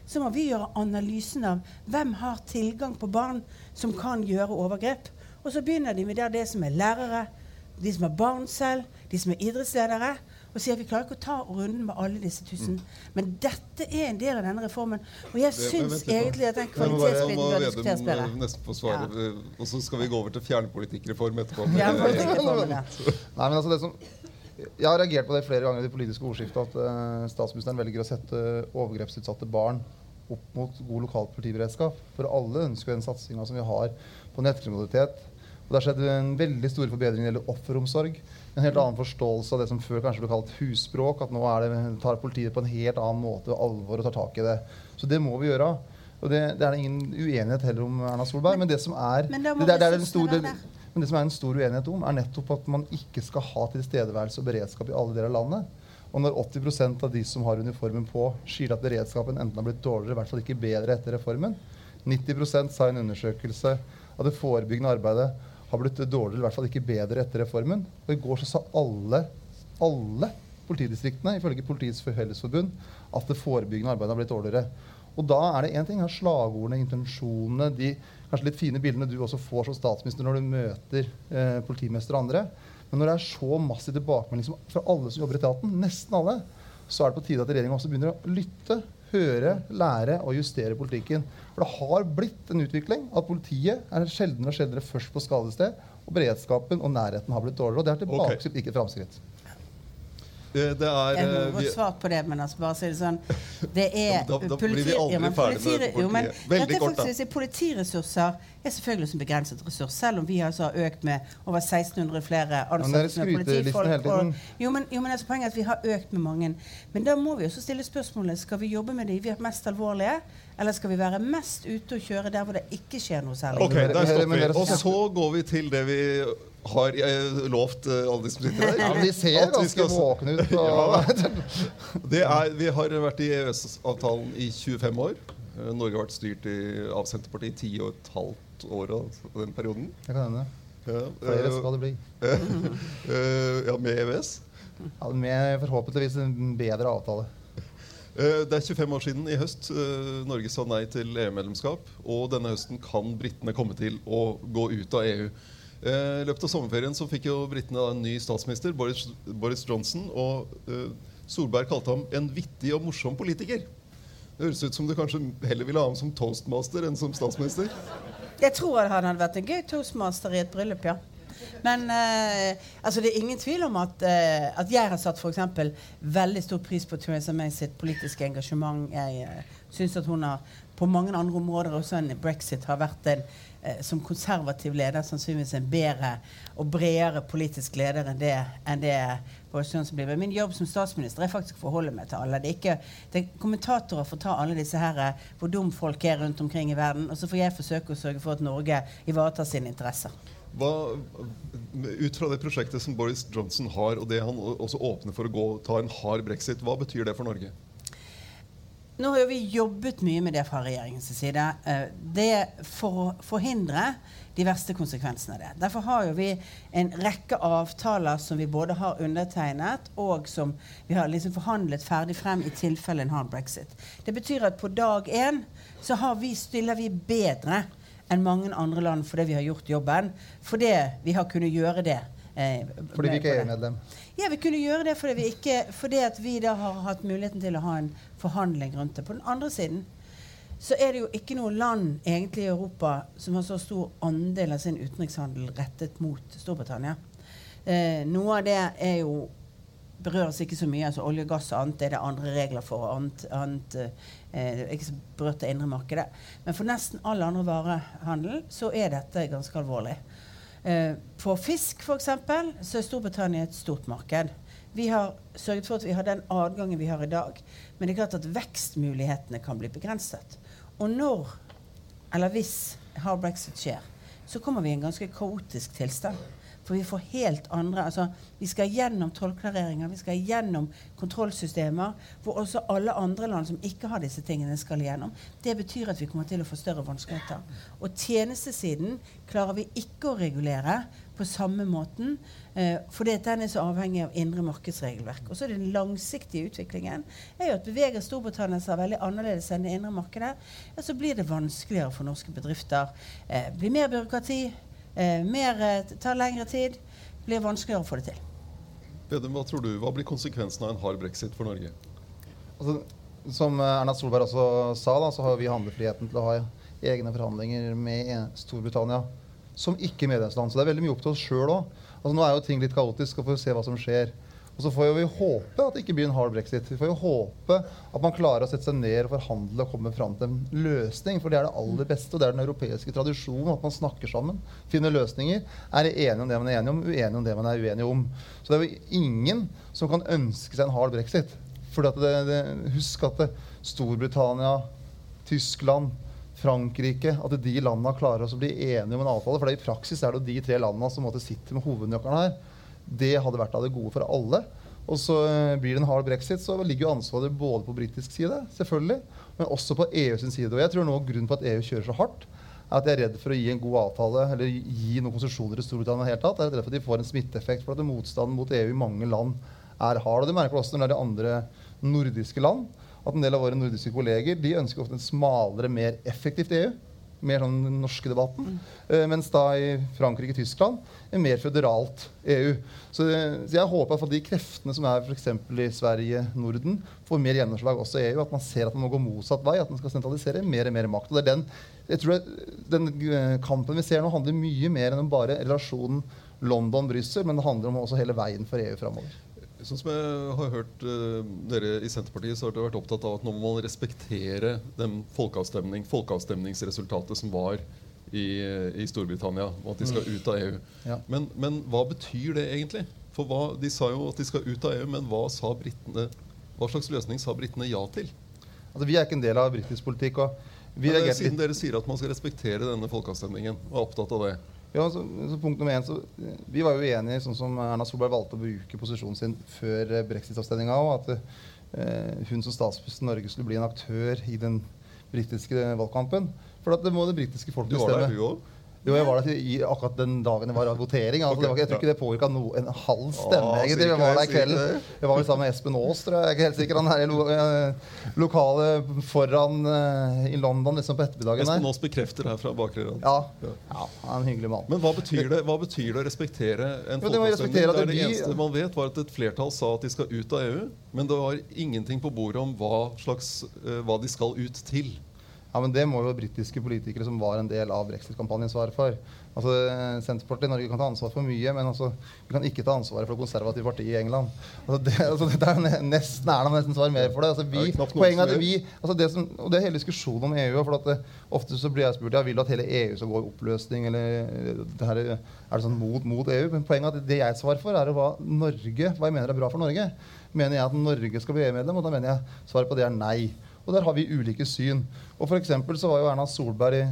så må vi gjøre analysen av hvem har tilgang på barn som kan gjøre overgrep. Og så begynner de med det, det som er lærere, de som har barn selv, de som er idrettsledere og sier vi klarer ikke å ta runden med alle disse tusen. Mm. Men dette er en del av denne reformen. Og jeg syns egentlig at den kvalitetsbiten bør diskuteres bedre. Nesten få svare. Ja. Og så skal vi gå over til fjernpolitikkreform etterpå. Fjernpolitikkreformen, ja. Nei, men altså det som jeg har reagert på det flere ganger i det politiske ordskiftet at uh, statsministeren velger å sette overgrepsutsatte barn opp mot god lokal politiberedskap. For alle ønsker den satsinga som vi har på nettkriminalitet. Og Det har skjedd en veldig store forbedring når det gjelder offeromsorg en helt annen forståelse av det som før kanskje ble kalt husspråk. At nå det, tar politiet på en helt annen måte alvor og tar tak i det. Så det må vi gjøre. Og det, det er ingen uenighet heller om Erna Solberg. Men, men det som er men, det, det, er den stor, men det som er en stor uenighet om, er nettopp at man ikke skal ha tilstedeværelse og beredskap i alle deler av landet. Og når 80% av de som har uniformen på, sier at beredskapen enten har blitt dårligere, i hvert fall ikke bedre etter reformen 90 sa i en undersøkelse at det forebyggende arbeidet har blitt dårligere, i hvert fall ikke bedre etter reformen. Og I går så sa alle, alle politidistriktene ifølge Politiets Fellesforbund at det forebyggende arbeidet har blitt dårligere. Og da er det én ting slagordene, intensjonene, de kanskje litt fine bildene du også får som statsminister når du møter eh, politimester og andre. Men når det er så massiv tilbakemelding fra alle som jobber i etaten, nesten alle, så er det på tide at regjeringa også begynner å lytte høre, lære og justere politikken. For det har blitt en utvikling at politiet er sjeldnere og sjeldnere først på skadested. Og beredskapen og nærheten har blitt dårligere. Og det er tilbakeskritt, okay. ikke framskritt. Det, det er, jeg har godt svart på det, men altså bare si det sånn Det er da, da, politi, blir vi aldri ja, men ferdig med. Jo, men Veldig kort, da. Politiressurser er selvfølgelig som begrenset ressurs, selv om vi altså har økt med over 1600 flere ansatte med politifolk. Og, jo, men, jo, men altså, poenget er at vi har økt med mange. Men da må vi også stille spørsmålet skal vi jobbe med de vi er mest alvorlige, eller skal vi være mest ute og kjøre der hvor det ikke skjer noe særlig? Ok, der stopper vi. Og så går vi til det vi har jeg lovt uh, alle de som sitter der. Ja, De ser ganske våkne ut. ja, er, vi har vært i EØS-avtalen i 25 år. Uh, Norge har vært styrt i, av Senterpartiet i ti og et halvt år av den perioden. Det kan hende. Ja, Flere skal det bli. ja, med EØS? Ja, med forhåpentligvis en bedre avtale. Det er 25 år siden i høst Norge sa nei til EU-medlemskap. Og denne høsten kan britene komme til å gå ut av EU. Eh, I løpet av sommerferien så fikk jo britene en ny statsminister, Boris, Johnson. Og uh, Solberg kalte ham en vittig og morsom politiker. Det høres ut som du kanskje heller ville ha ham som toastmaster enn som statsminister? Jeg tror han hadde vært en gøy toastmaster i et bryllup, ja. Men eh, altså det er ingen tvil om at, eh, at jeg har satt for eksempel, veldig stor pris på Theresa May sitt politiske engasjement. Jeg eh, syns at hun har på mange andre områder også enn brexit har vært en Eh, som konservativ leder sannsynligvis en bedre og bredere politisk leder enn det, enn det Boris Johnson blir. Men min jobb som statsminister er faktisk å forholde meg til alle. Det er ikke, det er kommentatorer får ta alle disse her, eh, hvor dum folk er rundt omkring i verden, og så får jeg forsøke å sørge for at Norge ivaretar sine interesser. Hva, ut fra det prosjektet som Boris Johnson har, og det han også åpner for å gå, ta en hard brexit, hva betyr det for Norge? Nå har vi jobbet mye med det fra regjeringens side. Eh, det for å forhindre de verste konsekvensene av det. Derfor har vi en rekke avtaler som vi både har undertegnet, og som vi har liksom forhandlet ferdig frem i tilfelle en hard brexit. Det betyr at på dag én så vi, stiller vi bedre enn mange andre land fordi vi har gjort jobben. Fordi vi har kunnet gjøre det. Eh, fordi vi ikke er EU-medlem? Ja, vi kunne gjøre det fordi vi, ikke, fordi vi da har hatt muligheten til å ha en forhandling rundt det. På den andre siden så er det jo ikke noe land egentlig i Europa som har så stor andel av sin utenrikshandel rettet mot Storbritannia. Eh, noe av det er jo berøres ikke så mye. altså Olje, gass og annet er det andre regler for. annet, annet eh, ikke berørt det indre markedet. Men for nesten all andre varehandel så er dette ganske alvorlig. Eh, for fisk f.eks. så er Storbritannia et stort marked. Vi har sørget for at vi har den adgangen vi har i dag. Men det er klart at vekstmulighetene kan bli begrenset. Og når, eller hvis, hard brexit skjer, så kommer vi i en ganske kaotisk tilstand. For vi får helt andre altså Vi skal gjennom tollklareringer, vi skal gjennom kontrollsystemer hvor også alle andre land som ikke har disse tingene, skal igjennom. Det betyr at vi kommer til å få større vanskeligheter. Og tjenestesiden klarer vi ikke å regulere på samme måten, eh, fordi den er så avhengig av indre markedsregelverk. Og så er Den langsiktige utviklingen er jo at beveger Storbritannia seg veldig annerledes enn det indre markedet, ja, så blir det vanskeligere for norske bedrifter. Eh, blir mer byråkrati, mer, eh, tar lengre tid, blir vanskeligere å få det til. Vedum, hva tror du, hva blir konsekvensen av en hard brexit for Norge? Altså, som eh, Erna Solberg også sa, da, så har vi handlefriheten til å ha egne forhandlinger med Storbritannia som ikke-medlemsland. Så det er veldig mye opp til oss sjøl òg. Altså, nå er jo ting litt kaotisk, og får vi se hva som skjer. Og så får vi håpe at det ikke blir en hard brexit. Vi får jo håpe at man klarer å sette seg ned og forhandle og komme fram til en løsning. For det er det aller beste, og det er den europeiske tradisjonen. At man snakker sammen, finner løsninger. Er enige om det man er enige om, uenige om det man er uenige om. Så det er jo ingen som kan ønske seg en hard brexit. For husk at det, Storbritannia, Tyskland, Frankrike At de landene klarer å bli enige om en avtale. For i praksis er det jo de tre landene som sitter med hovednøkkelen her. Det hadde vært av det gode for alle. Og så eh, blir det en hard brexit, så ligger jo ansvaret både på britisk side, selvfølgelig, men også på EU sin side. Og jeg tror nå grunnen på at EU kjører så hardt, er at de er redd for å gi en god avtale eller gi noen konsesjoner i Storbritannia. helt tatt. Jeg er redd for at de får en smitteeffekt. For at motstanden mot EU i mange land er hard. Og det merker vi også når det er de andre nordiske land. At en del av våre nordiske kolleger de ønsker ofte en smalere, mer effektivt EU mer sånn den norske debatten. Mm. Mens da i Frankrike og Tyskland en mer føderalt EU. Så, så jeg håper at de kreftene som er f.eks. i Sverige, Norden, får mer gjennomslag også i EU. At man ser at man må gå motsatt vei. At man skal sentralisere mer og mer makt. Og det er den, jeg tror det, den eh, kampen vi ser nå, handler mye mer enn om bare relasjonen London-Brussel, men det handler om også hele veien for EU framover. Sånn som jeg har hørt uh, dere i Senterpartiet, så har dere vært opptatt av at nå må man respektere den folkeavstemning, folkeavstemningsresultatet som var i, i, Storbritannia, og at de skal ut av EU. Ja. Men, men, hva betyr det egentlig? For hva, De sa jo at de skal ut av EU, men hva, brittene, hva slags løsning sa britene ja til? Altså, Vi er ikke en del av britisk politikk. og vi men, Siden dere sier at man skal respektere denne folkeavstemningen, og er opptatt av det, ja, så, så punkt nummer én, så, Vi var jo uenige sånn som Erna Solberg valgte å bruke posisjonen sin før eh, brexit-avstemninga. At eh, hun som statsminister i Norge skulle bli en aktør i den britiske valgkampen. For det må det britiske folk bestemme. Du var der, du òg? Jo, jeg var der i akkurat den dagen det var votering. Altså, okay, var, jeg tror ikke det påvirka no, en halv stemme. Ah, egentlig. Jeg var der kvelden. Jeg var vel sammen med Espen Aas, tror jeg. jeg er ikke helt sikker. Han er i lo, eh, lokale foran uh, i London liksom på ettermiddagen. Espen Aas bekrefter her fra bakre rad. Ja. ja. Han er en hyggelig mann. Men hva betyr det, hva betyr det å respektere en folkeavstemning? Det, det, eneste man vet, var at et flertall sa at de skal ut av EU, men det var ingenting på bordet om hva, slags, uh, hva de skal ut til. Ja, men Det må jo britiske politikere som var en del av brexit-kampanjen, svare for. Altså, Senterpartiet i Norge kan ta ansvar for mye, men altså, vi kan ikke ta ansvaret for det konservative partiet i England. Altså, det, altså, det er nesten Erna nesten svarer mer for det. Altså, vi, det poenget er at vi, altså, det som, og det er hele diskusjonen om EU. for at det, eh, Ofte så blir jeg spurt ja, vil du at hele EU skal gå i oppløsning. eller det her, Er det sånn mot, mot EU? Men poenget er at det jeg svarer for, er hva Norge, hva jeg mener er bra for Norge. Mener jeg at Norge skal bli EU-medlem? Og da mener jeg svaret på det er nei. Og der har vi ulike syn. Og for så var jo Erna Solberg i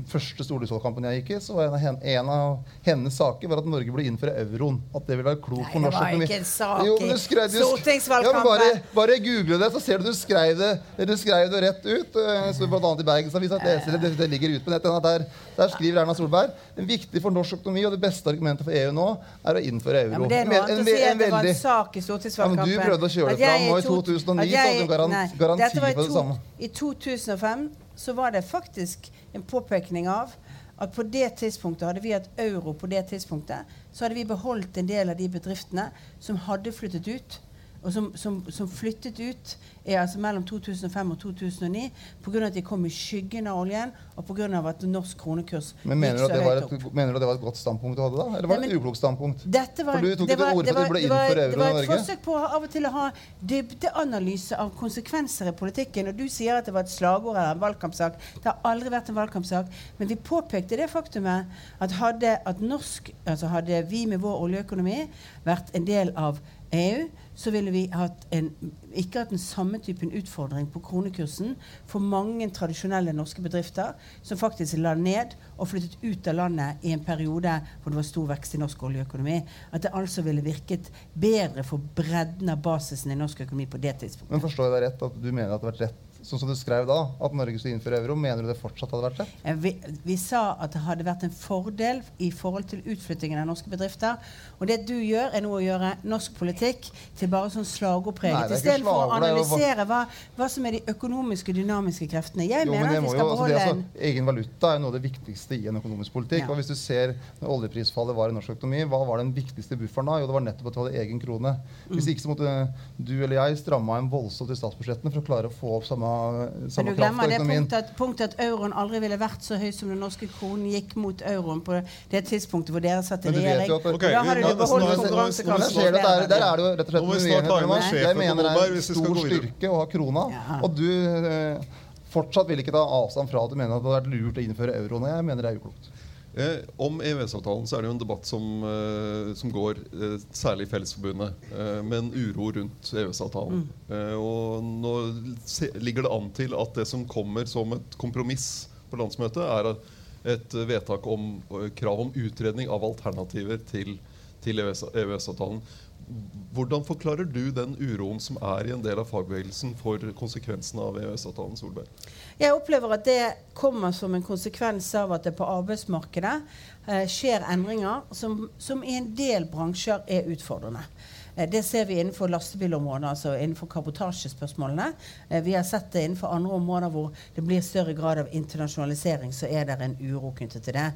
den første stortingsvalgkampen jeg gikk i, så var en, en, av hennes saker var at Norge burde innføre euroen. At det ville være klokt for norsk økonomi. Det var ikke en sak i stortingsvalgkampen. Ja, bare, bare google det, så ser du du skrev det, du skrev det rett ut. Eh, så blant annet i Bergensavisa. Det, det ligger ute på nettet. Der, der skriver Erna Solberg det er viktig for norsk økonomi, og det beste argumentet for EU nå er å innføre euro. Ja, det er noe annet å si at det var en sak i stortingsvalgkampen. Ja, men du prøvde å kjøre det fram, og i 2009 så hadde du garanti, garanti på det samme. I 2005 så var det faktisk en påpekning av at på det tidspunktet hadde vi hatt euro på det tidspunktet, så hadde vi beholdt en del av de bedriftene som hadde flyttet ut og som, som, som flyttet ut er altså mellom 2005 og 2009 pga. at de kom i skyggen av oljen, og pga. at norsk kronekurs Men mener du, at det var et, mener du det var et godt standpunkt du hadde da? Eller var det et uklokt standpunkt? Var, For du tok det ikke til orde for at du ble det var, Norge. det var et forsøk på av og til å ha dybdeanalyse av konsekvenser i politikken. Og du sier at det var et slagord eller en valgkampsak. Det har aldri vært en valgkampsak. Men vi påpekte det faktumet at hadde, at norsk, altså hadde vi med vår oljeøkonomi vært en del av EU, så ville vi hatt en, ikke hatt den samme typen utfordring på kronekursen for mange tradisjonelle norske bedrifter som faktisk la ned og flyttet ut av landet i en periode hvor det var stor vekst i norsk oljeøkonomi. At det altså ville virket bedre for bredden av basisen i norsk økonomi på det tidspunktet. Men forstår jeg deg rett at du mener at det har vært rett, sånn som du skrev da, at Norge skulle innføre euro? Mener du det fortsatt hadde vært rett? Eh, Vi, vi sa at det hadde vært en fordel i forhold til utflyttingen av norske bedrifter. Og det du gjør, er nå å gjøre norsk politikk til bare sånn slagordpreget. det Istedenfor å det er analysere hva, hva som er de økonomiske, dynamiske kreftene. Jeg Jo, mener men at vi skal jo, altså, det beholde er altså, Egen valuta er noe av det viktigste i en økonomisk politikk. Ja. Og hvis du ser når oljeprisfallet var i norsk økonomi, hva var den viktigste bufferen da? Jo, det var nettopp at du hadde egen krone. Hvis Mm. ikke så måtte du eller jeg stramma inn voldsomt i statsbudsjettene for å klare å få opp samme, Men samme du kraft glemmer det punktet at, punktet at euroen aldri ville vært så høy som den norske kronen gikk mot euroen på det tidspunktet hvor dere satt i Men du regjering. jo at- Og Ok, da hadde du beholdt konkurransekraften. der, der er det jo rett og slett sjef Jeg mener det er en stor styrke å ha krona. Og du eh, fortsatt vil ikke ta avstand fra at du mener at det hadde vært lurt å innføre euroen. Jeg mener det er uklokt. Eh, om EØS-avtalen så er det jo en debatt som, eh, som går eh, særlig i Fellesforbundet, eh, med en uro rundt EØS-avtalen. Eh, og nå se, ligger det an til at det som kommer som et kompromiss på landsmøtet, er et vedtak om eh, krav om utredning av alternativer til, til EØS-avtalen. Hvordan forklarer du den uroen som er i en del av fagbevegelsen for konsekvensene av EØS-avtalen? Solberg? Jeg opplever at det kommer som en konsekvens av at det på arbeidsmarkedet eh, skjer endringer som, som i en del bransjer er utfordrende. Eh, Det ser vi innenfor lastebilområdet, altså innenfor kabotasjespørsmålene. Eh, Vi har sett det innenfor andre områder hvor det blir større grad av internasjonalisering, så er det en uro knyttet til det.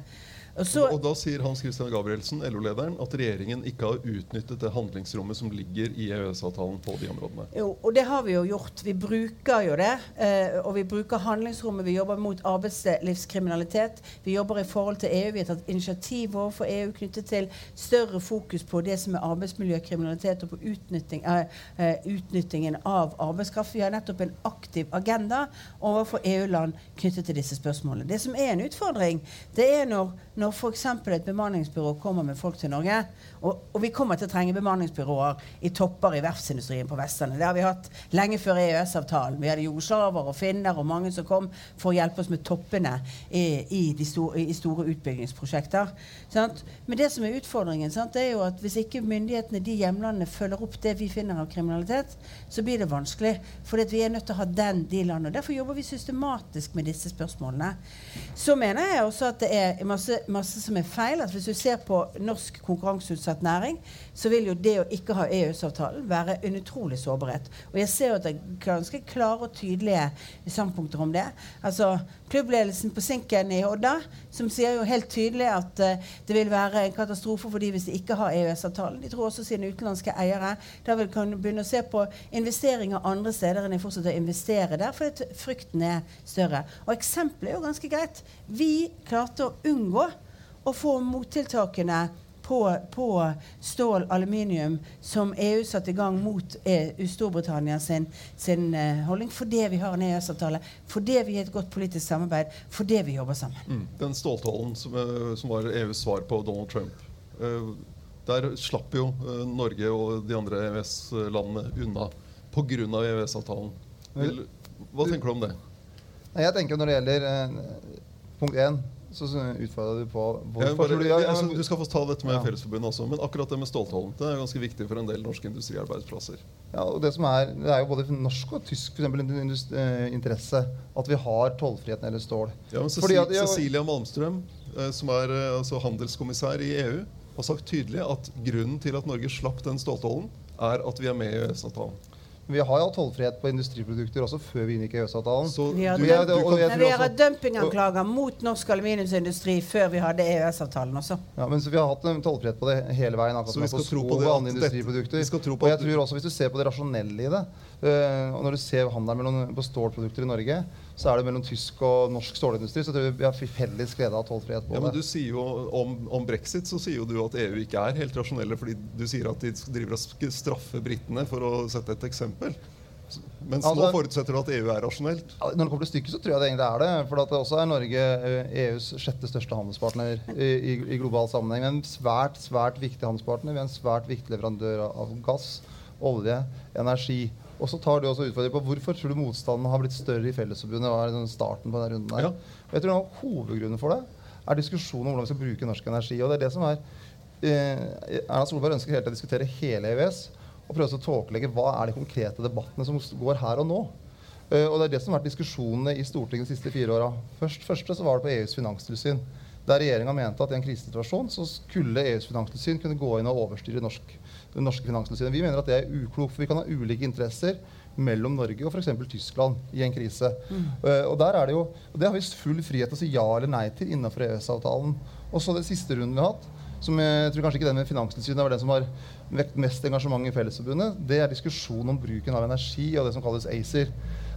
Og så, og da sier Hans Christian Gabrielsen, LO-lederen, at regjeringen ikke har utnyttet det handlingsrommet som ligger i EØS-avtalen på de områdene. Jo, og det har vi jo gjort. Vi bruker jo det. Eh, og vi bruker handlingsrommet. Vi jobber mot arbeidslivskriminalitet. Vi jobber i forhold til EU. Vi har tatt initiativ overfor EU knyttet til større fokus på det som er arbeidsmiljøkriminalitet og på utnytting, eh, eh, utnyttingen av arbeidskraft. Vi har nettopp en aktiv agenda overfor EU-land knyttet til disse spørsmålene. Det som er en utfordring, det er når, når f.eks. et bemanningsbyrå kommer med folk til Norge. Og, og vi kommer til å trenge bemanningsbyråer i topper i verftsindustrien på Vestlandet. Det har vi hatt lenge før EØS-avtalen. Vi hadde jugoslaver og finner og mange som kom for å hjelpe oss med toppene i, i, store, i store utbyggingsprosjekter. Sant? Men det som er utfordringen, sant, er jo at hvis ikke myndighetene de hjemlandene følger opp det vi finner av kriminalitet, så blir det vanskelig. For vi er nødt til å ha den de landene. Derfor jobber vi systematisk med disse spørsmålene. Så mener jeg også at det er masse, masse som er feil. at Hvis du ser på norsk konkurranseutsatt næring, så vil jo det å ikke ha EØS-avtalen være en utrolig sårbarhet. Og jeg ser jo at det er ganske klare og tydelige standpunkter om det. Altså Klubbledelsen på Sinken i Odda som sier jo helt tydelig at uh, det vil være en katastrofe for de hvis de ikke har EØS-avtalen. De tror også sine utenlandske eiere da vil kan begynne å se på investeringer andre steder enn de fortsetter å investere der, fordi frykten er større. Og eksempelet er jo ganske greit. Vi klarte å unngå å få mottiltakene på, på stål, aluminium, som EU satte i gang mot EU, Storbritannia sin, sin uh, holdning, fordi vi har en EØS-avtale, fordi vi har et godt politisk samarbeid, fordi vi jobber sammen. Mm. Den ståltålen som, eh, som var EUs svar på Donald Trump. Uh, Der slapp jo uh, Norge og de andre EØS-landene unna pga. EØS-avtalen. Hva tenker du om det? Jeg tenker Når det gjelder punkt én, så utfordra du på hvorfor ja, jeg, ja, altså, du skal få ta dette med Ja. Fellesforbundet også, men akkurat det med ståltollen det er ganske viktig for en del norske industriarbeidsplasser. Ja, og det, som er, det er jo både norsk og tysk for eksempel, eh, interesse at vi har tollfrihet når det gjelder stål. Ja, men Fordi at- Cecilia Malmström, eh, som er eh, altså handelskommissær i EU, har sagt tydelig at grunnen til at Norge slapp den ståltollen, er at vi er med i EØS-avtalen. Vi har jo hatt tollfrihet på industriprodukter også før vi inngikk EØS-avtalen. Vi har hatt dumpinganklager mot norsk aluminiumsindustri før vi hadde EØS-avtalen også. Ja, men så Vi har hatt en tollfrihet på det hele veien. akkurat Så vi som skal på tro sko på det og andre industriprodukter. vi skal tro på og jeg tror også Hvis du ser på det rasjonelle i det, uh, og når du ser handelen mellom, på stålprodukter i Norge, så er det mellom tysk og norsk stålindustri. Så jeg tror vi har felles glede av tollfrihet ja, men du sier jo om, om brexit så sier jo du at EU ikke er helt rasjonelle, fordi du sier at de driver og straffer britene, for å sette et eksempel. Mens nå Altså- forutsetter du at EU er rasjonelt. Når det kommer til stykket, så tror jeg det egentlig er det. For det også er Norge eh, EUs sjette største handelspartner i, i, i global sammenheng. En svært, svært viktig handelspartner. Vi er en svært viktig leverandør av gass, olje, energi. Og så tar du også utfordring på hvorfor tror du motstanden har blitt større i Fellesforbundet. Hva er den starten på denne runden her? Ja. Og jeg tror noe Hovedgrunnen for det er diskusjonen om hvordan vi skal bruke norsk energi. Og det er det som er eh, Erna Solberg ønsker hele tiden å diskutere hele EØS og prøve å tåkelegge hva er de konkrete debattene som går her og nå. Eh, og Det er det som har vært diskusjonene i Stortinget de siste fire åra. Først, første så var det på EUs finanstilsyn. Der regjeringa mente at i en krisesituasjon så skulle EUs finanstilsyn kunne gå inn og overstyre norsk, det norske finanstilsynet. Vi mener at det er uklokt, for vi kan ha ulike interesser mellom Norge og f.eks. Tyskland i en krise. Eh, og, der er det jo, og det har vi full frihet til å si ja eller nei til innenfor EØS-avtalen. Og så den siste runden vi har hatt, som jeg tror kanskje ikke den med Finanstilsynet var den som har vekt mest engasjement i Fellesforbundet, det er diskusjonen om bruken av energi og det som kalles ACER.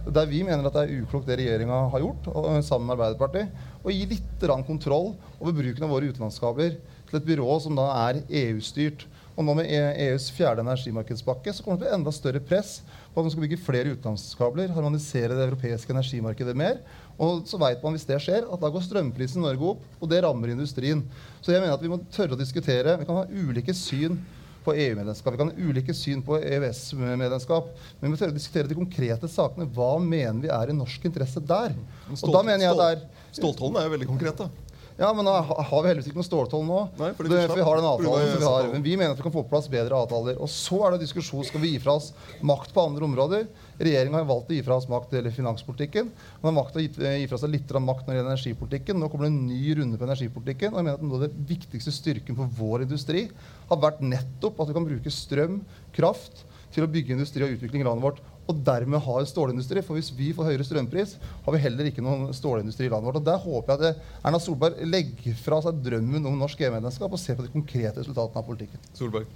Der vi mener at det er uklokt det regjeringa har gjort, og, sammen med Arbeiderpartiet, å gi litt kontroll over bruken av våre utenlandskabler til et byrå som da er EU-styrt. Og nå med E- EUs fjerde energimarkedspakke så kommer det til å bli enda større press på at man skal bygge flere utenlandskabler, harmonisere det europeiske energimarkedet mer. Og så vet man hvis det skjer, at da går strømprisen i Norge opp, og det rammer industrien. Så jeg mener at vi må tørre å diskutere. Vi kan ha ulike syn på EU-medlemskap. Vi kan ha ulike syn på EØS-medlemskap. Men vi må tørre å diskutere de konkrete sakene. Hva mener vi er i norsk interesse der? Og da mener jeg det er Ståltollen er jo veldig konkret, da. Ja, men da har vi heldigvis ikke noe ståltoll nå. Nei, fordi det, vi for vi har den avtalen som vi har. Men vi mener at vi kan få på plass bedre avtaler. Og så er det diskusjon skal vi gi fra oss makt på andre områder. Regjeringa har valgt å gi fra oss makt når det gjelder finanspolitikken. Man har valgt å gi, gi fra seg litt makt når det gjelder energipolitikken. Nå kommer det en ny runde på energipolitikken. Og jeg mener at noe av det viktigste styrken for vår industri har vært nettopp at vi kan bruke strøm, kraft, til å bygge industri og utvikling i landet vårt. Og dermed ha en stålindustri. For hvis vi får høyere strømpris, har vi heller ikke noen stålindustri i landet vårt. Og der håper jeg at Erna Solberg legger fra seg drømmen om norsk EU-medlemskap og ser på de konkrete resultatene av politikken. Solberg.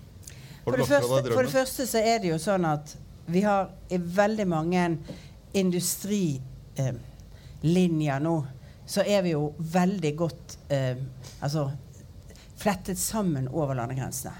For det, første, for det første så er det jo sånn at vi har i veldig mange industrilinjer eh, nå, så er vi jo veldig godt eh, altså, flettet sammen over landegrensene.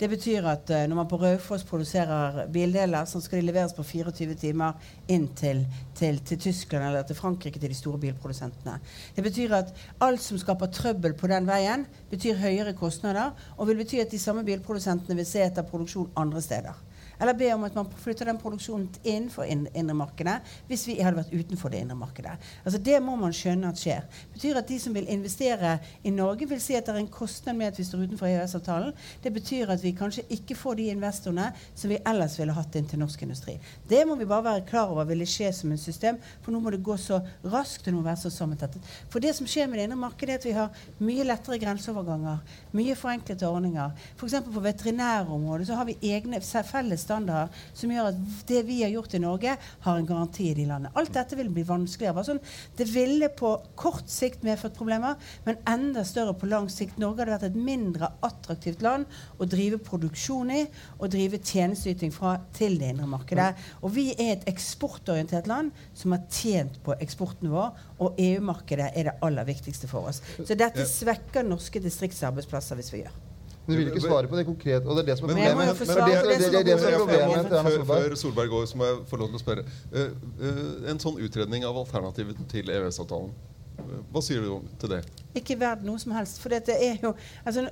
Det betyr at uh, når man på Raufoss produserer bildeler, så skal de leveres på 24 timer inn til, til, til Tyskland eller til Frankrike, til de store bilprodusentene. Det betyr at alt som skaper trøbbel på den veien, betyr høyere kostnader, og vil bety at de samme bilprodusentene vil se etter produksjon andre steder. Eller be om at man flytter den produksjonen innenfor indremarkedet indre markedet hvis vi hadde vært utenfor det indre markedet. Altså Det må man skjønne at skjer. Betyr at de som vil investere i Norge, vil si at det er en kostnad med at vi står utenfor EØS-avtalen. Det betyr at vi kanskje ikke får de investorene som vi ellers ville hatt inn til norsk industri. Det må vi bare være klar over ville skje som en system, for nå må det gå så raskt og må være så sammentettet. For det som skjer med det indre markedet, er at vi har mye lettere grenseoverganger, mye forenklede ordninger. F.eks. på veterinærområdet så har vi egne felles standarder som gjør at det vi har gjort i Norge, har en garanti i de landene. Alt dette vil bli vanskeligere. Sånn, det ville på kort sikt medført problemer, men enda større på lang sikt. Norge hadde vært et mindre attraktivt land å drive produksjon i og drive tjenesteyting fra til det indre markedet. Og vi er et eksportorientert land som har tjent på eksporten vår, og EU-markedet er det aller viktigste for oss. Så dette svekker norske distriktsarbeidsplasser hvis vi gjør. Men du vil ikke svare på det konkret, og det er det som er Men- Men problemet. få Det det, det, det det, som det, det som er er problemet Før, Solberg. går, så må jeg få lov til å spørre. Uh, uh, en sånn utredning av alternativet til EØS-avtalen, eh, hva sier du om til det? Ikke verdt noe som helst. For det er jo altså,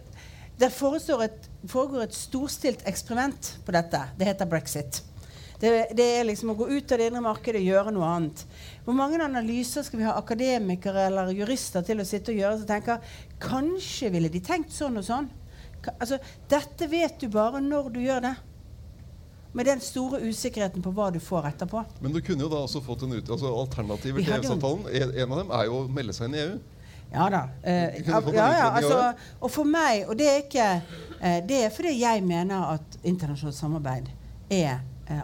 Det et, foregår et storstilt eksperiment på dette. Det heter brexit. Det, det er liksom å gå ut av det indre markedet og gjøre noe annet. Hvor mange analyser skal vi ha akademikere eller jurister til å sitte og gjøre som tenker kanskje ville de tenkt sånn og sånn? Altså, dette vet du bare når du gjør det. Med den store usikkerheten på hva du får etterpå. Men du kunne jo da også fått en ut, altså alternativer til EØS-avtalen. En, en av dem er jo å melde seg inn i EU. Ja da. Eh, ja, ja, altså, og for meg, og det er ikke eh, Det er fordi jeg mener at internasjonalt samarbeid er eh,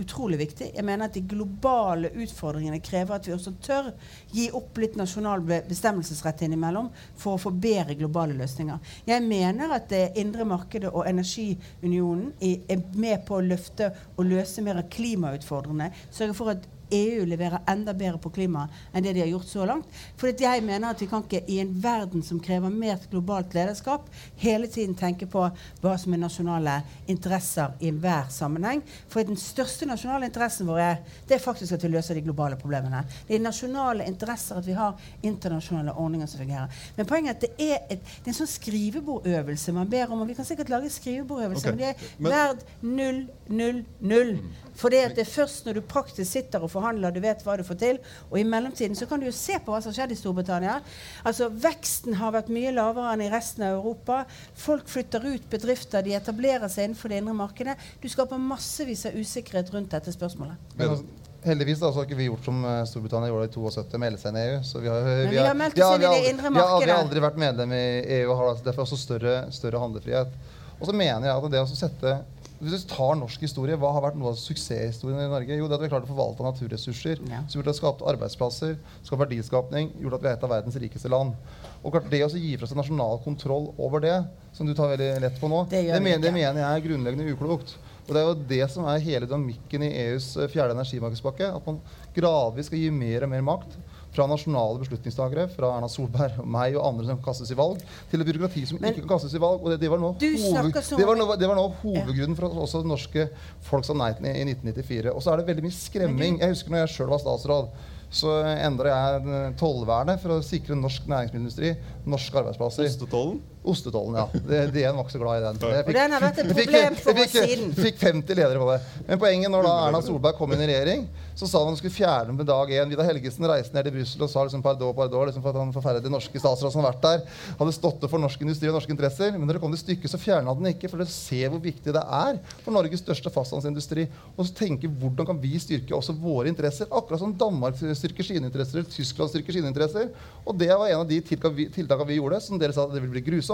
utrolig viktig. Jeg mener at De globale utfordringene krever at vi også tør gi opp litt nasjonal bestemmelsesrett innimellom for å få bedre globale løsninger. Jeg mener at det indre markedet og energiunionen er med på å løfte og løse mer av klimautfordrende. Sørge for at EU leverer enda bedre på klima enn det de har gjort så langt. For jeg mener at vi kan ikke i en verden som krever mer globalt lederskap, hele tiden tenke på hva som er nasjonale interesser i enhver sammenheng. For den største nasjonale interessen vår er, det er faktisk at vi løser de globale problemene. Det er nasjonale interesser at vi har internasjonale ordninger som fungerer. Men poenget er at det er, et, det er en sånn skrivebordøvelse man ber om. Og vi kan sikkert lage skrivebordøvelser, okay. men det er verd null, null, null. For det det er først når du praktisk sitter og forhandler, du vet hva du får til. Og i mellomtiden så kan du jo se på hva som har skjedd i Storbritannia. Altså Veksten har vært mye lavere enn i resten av Europa. Folk flytter ut bedrifter, de etablerer seg innenfor det indre markedet. Du skaper massevis av usikkerhet rundt dette spørsmålet. Men altså, heldigvis da, så har ikke vi gjort som eh, Storbritannia gjorde i 72, melde seg inn i EU. Så vi har, vi har meldt oss inn i det indre Vi har aldri, vært medlem i EU og har derfor også større, større handlefrihet. Og så mener jeg at det å sette hvis du tar norsk historie, Hva har vært noe av suksesshistorien i Norge? Jo, det at vi har klart å forvalte naturressurser. Ja. Som gjort at skapt arbeidsplasser, skapt verdiskapning, gjort at vi er et av verdens rikeste land. Og klart Det å gi fra seg nasjonal kontroll over det, som du tar veldig lett på nå, Det det, mener, det mener jeg er grunnleggende uklokt. Og Det er jo det som er hele dynamikken i EUs eh, fjerde energimarkedspakke. At man gradvis skal gi mer og mer makt fra nasjonale beslutningstakere, fra Erna Solberg og meg og andre som kan kastes i valg, til et byråkrati som Men- ikke kan kastes i valg. Og det, det var noe hoved, det var noe, det var noe hovedgrunnen for at også det norske folk sa nei til i 1994. Og så er det veldig mye skremming. Jeg husker når jeg sjøl var statsråd. Så endra jeg eh, tollvernet for å sikre norsk næringsmiddelindustri, norske arbeidsplasser. Ostetollen? Ostetollen, ja. Det, DN var ikke så glad i den. Jeg Og den har vært et fikk- problem for oss fikk, siden. fikk 50 ledere på det. Men poenget når da Erna Solberg kom inn i regjering, så sa han hun skulle fjerne den med dag én. Vidar Helgesen reiste ned til Brussel og sa liksom pardon, pardon, liksom for at han forferdelige norske statsråd som har vært der, hadde stått opp for norsk industri og norske interesser. Men når det kom til stykket, så fjerna den ikke, for dere ser hvor viktig det er for Norges største fastlandsindustri. Og så tenke hvordan kan vi styrke også våre interesser, akkurat som Danmark styrker sine interesser, eller Tyskland styrker sine interesser. Og det var en av de tiltakene vi, tiltakene vi gjorde, som dere sa at det ville bli grusomt.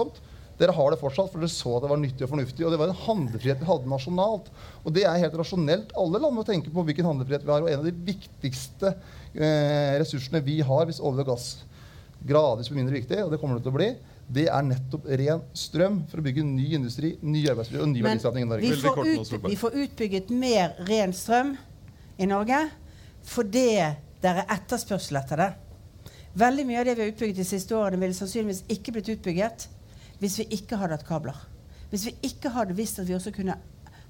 Dere har det fortsatt, for dere så at det var nyttig og fornuftig. Og det var en handlefrihet vi hadde nasjonalt. Og det er helt rasjonelt. Alle land må tenke på hvilken handlefrihet vi har. Og en av de viktigste eh, ressursene vi har hvis olje og gass gradvis blir mindre viktig, og det kommer det til å bli, det er nettopp ren strøm for å bygge ny industri, ny arbeidsliv og ny Men verdiskaping i Norge. vi får, ut, vi får utbygget mer ren strøm i Norge fordi det er etterspørsel etter det. Veldig mye av det vi har utbygget de siste årene, ville sannsynligvis ikke blitt utbygget hvis vi ikke hadde hatt kabler. Hvis vi ikke hadde visst at vi også kunne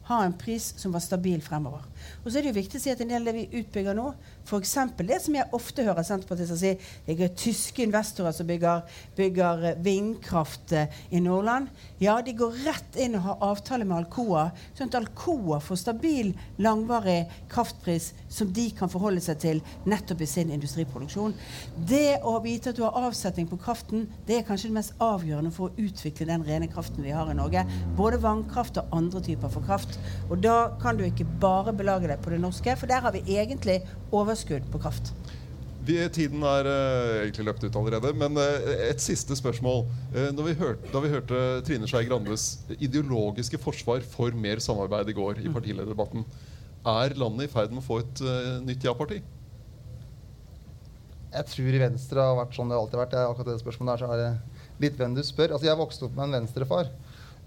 ha en pris som var stabil fremover. Og så er det jo viktig å si at en del av det vi utbygger nå, f.eks. det som jeg ofte hører Senterpartiet si, det er tyske investorer som bygger, bygger eh, vindkraft eh, i Nordland. Ja, de går rett inn og har avtale med Alcoa, sånn at Alcoa får stabil, langvarig kraftpris som de kan forholde seg til nettopp i sin industriproduksjon. Det å vite at du har avsetning på kraften, det er kanskje det mest avgjørende for å utvikle den rene kraften vi har i Norge. Både vannkraft og andre typer for kraft. Og da kan du ikke bare belage deg på det norske, for der har vi egentlig overskudd på kraft. Vi, tiden er uh, egentlig løpt ut allerede, men uh, et siste spørsmål. Uh, når vi hørte, da vi hørte Trine Skei Grandes ideologiske forsvar for mer samarbeid i går i partilederdebatten, er landet i ferd med å få et nytt ja-parti? Jeg tror i Venstre har vært sånn det har alltid vært. Jeg, akkurat det spørsmålet der, så er det litt hvem du spør. Altså, jeg vokste opp med en venstrefar.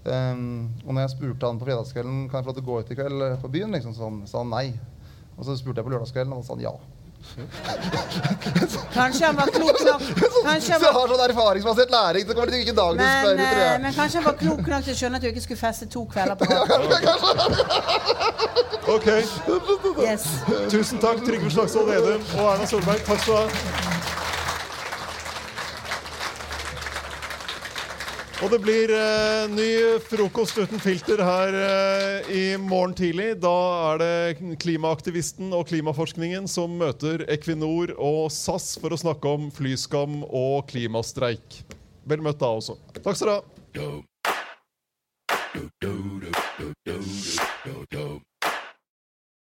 Um, og når jeg spurte han på fredagskvelden kan jeg få lov til å gå ut i kveld på byen, liksom, så han, sa han nei. Og så spurte jeg på lørdagskvelden, og han sa ja. Kanskje han var klok nok Kanskje Så jeg har sånn erfaringsbasert læring. Så kommer det ikke dagen du men, spør. tror jeg. men kanskje han var klok nok til å skjønne at du ikke skulle feste to kvelder på rad. Ok, Yes. Tusen takk, Trygve Slagsvold Vedum og Erna Solberg. Takk skal du ha. Og det blir eh, ny frokost uten filter her eh, i morgen tidlig. Da er det klimaaktivisten og klimaforskningen som møter Equinor og SAS for å snakke om flyskam og klimastreik. Vel møtt da også. Takk skal du ha.